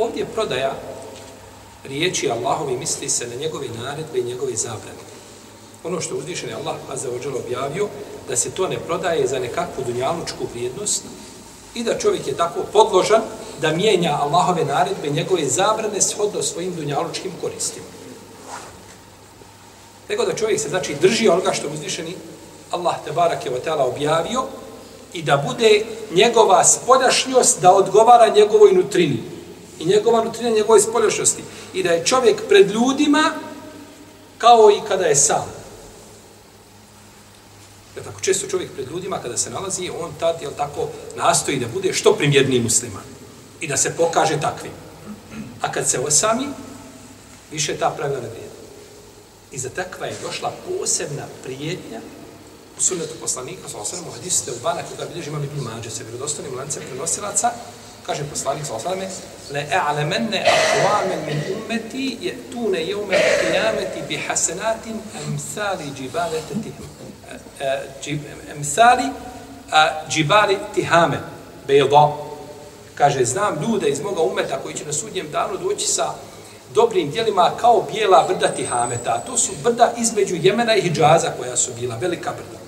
Ovdje prodaja riječi Allahovi misli se na njegove naredbe i njegove zabrane. Ono što uzvišen je Allah Azza wa objavio, da se to ne prodaje za nekakvu dunjalučku vrijednost i da čovjek je tako podložan da mijenja Allahove naredbe i njegove zabrane shodno svojim dunjalučkim koristima. Nego da čovjek se znači drži onoga što uzvišeni Allah te barake wa ta'ala objavio i da bude njegova spoljašnjost da odgovara njegovoj nutrini. I njegova nutrina njegove spoljašnjosti. I da je čovjek pred ljudima kao i kada je sam. Jer tako često čovjek pred ljudima kada se nalazi, on tad, jel tako, nastoji da bude što primjerniji musliman. I da se pokaže takvim. A kad se osami, više ta pravila ne. I za takva je došla posebna prijetnja u sunnetu poslanika, sa osvrame, u hadisu Teubana, bana, koga bilježi imam ibn Mađe, se vjerodostanim lancem prenosilaca, kaže poslanik, sa osvrame, le e'alemenne akvamen min ummati yatuna yawma jeume qiyameti bi hasenatin amsali džibalete tihim. Amsali džibali tihame. Kaže, znam ljude iz moga umeta koji će na sudnjem danu doći sa dobrim djelima kao bijela brda Tihameta. To su brda između Jemena i Hidžaza koja su bila, velika brda.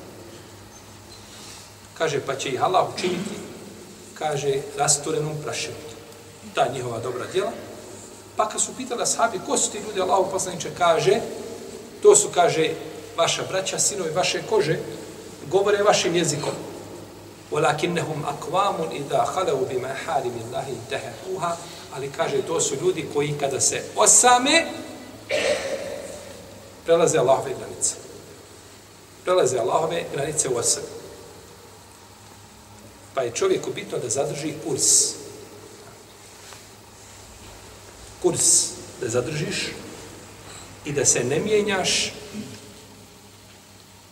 Kaže, pa će ih Allah učiniti, kaže, rasturenom prašinom. Ta njihova dobra djela. Pa kad su pitali sahabi, ko su ti ljudi, Allah poslaniče, kaže, to su, kaže, vaša braća, sinovi vaše kože, govore vašim jezikom. Walakinnahum aqwamun idha khalu bima harim Allah intahuha ali kaže to su ljudi koji kada se osame prelaze Allahove granice. Prelaze Allahove granice u osam. Pa je čovjeku bitno da zadrži kurs. Kurs da zadržiš i da se ne mijenjaš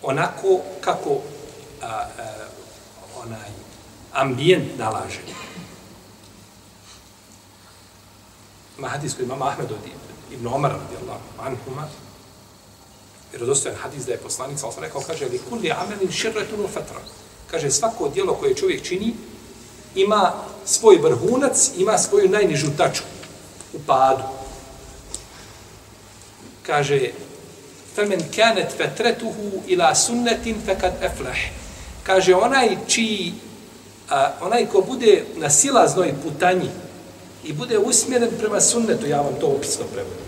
onako kako a, a, onaj ambijent nalaže. Ima hadis koji imama Ahmed od Ibn Omar radijallahu anhuma. Vjerodostojan hadis da je poslanik sa osam rekao, kaže, li kulli amelin širretunu fetra. Kaže, svako djelo koje čovjek čini ima svoj vrhunac, ima svoju najnižu tačku u padu. Kaže, فَمَنْ كَانَتْ فَتْرَتُهُ إِلَا سُنَّةٍ فَكَدْ أَفْلَحِ Kaže, onaj čiji, a, onaj ko bude na silaznoj putanji, i bude usmjeren prema sunnetu, ja vam to opisno prevodim.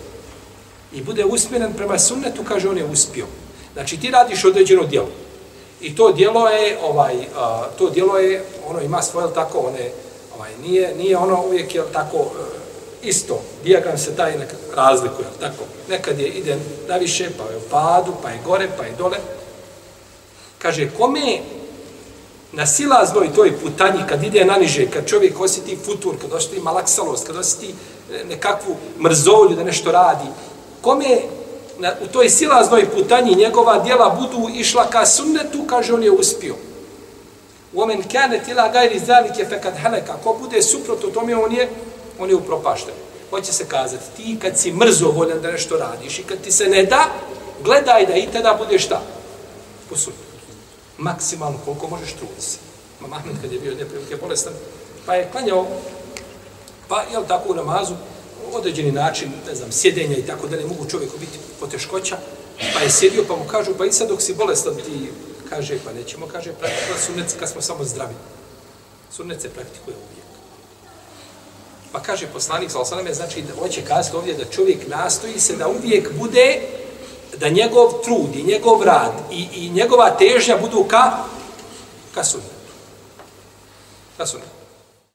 I bude usmjeren prema sunnetu, kaže on je uspio. Znači ti radiš određeno djelo. I to djelo je ovaj a, to djelo je ono ima svoje tako one ovaj nije nije ono uvijek je tako uh, isto. Dijagram se taj nekad razlikuje, tako. Nekad je ide na više, pa je u padu, pa je gore, pa je dole. Kaže kome na silaznoj toj putanji, kad ide na niže, kad čovjek osjeti futur, kad osjeti malaksalost, kad osjeti e, nekakvu mrzolju da nešto radi, kome na, u toj silaznoj putanji njegova dijela budu išla ka sunnetu, kaže on je uspio. Omen kane tila gajri zalike fekad heleka, ko bude suprotno tome, on je, on je upropašten. Hoće se kazati, ti kad si mrzovoljan da nešto radiš i kad ti se ne da, gledaj da i tada budeš šta? Posud. maksimalno koliko možeš truditi se. Ma kad je bio neprilike bolestan, pa je klanjao, pa je li tako u namazu, određeni način, ne znam, sjedenja i tako da ne mogu čovjeku biti poteškoća, pa je sjedio, pa mu kažu, pa i sad dok si bolestan ti, kaže, pa nećemo, kaže, praktikuje sunnet kad smo samo zdravi. Sunnet se praktikuje uvijek. Pa kaže poslanik, sa osaname, znači da hoće kazati ovdje da čovjek nastoji se da uvijek bude da njegov trud i njegov rad i, i njegova težnja budu ka, ka sunnetu. Ka sunnetu.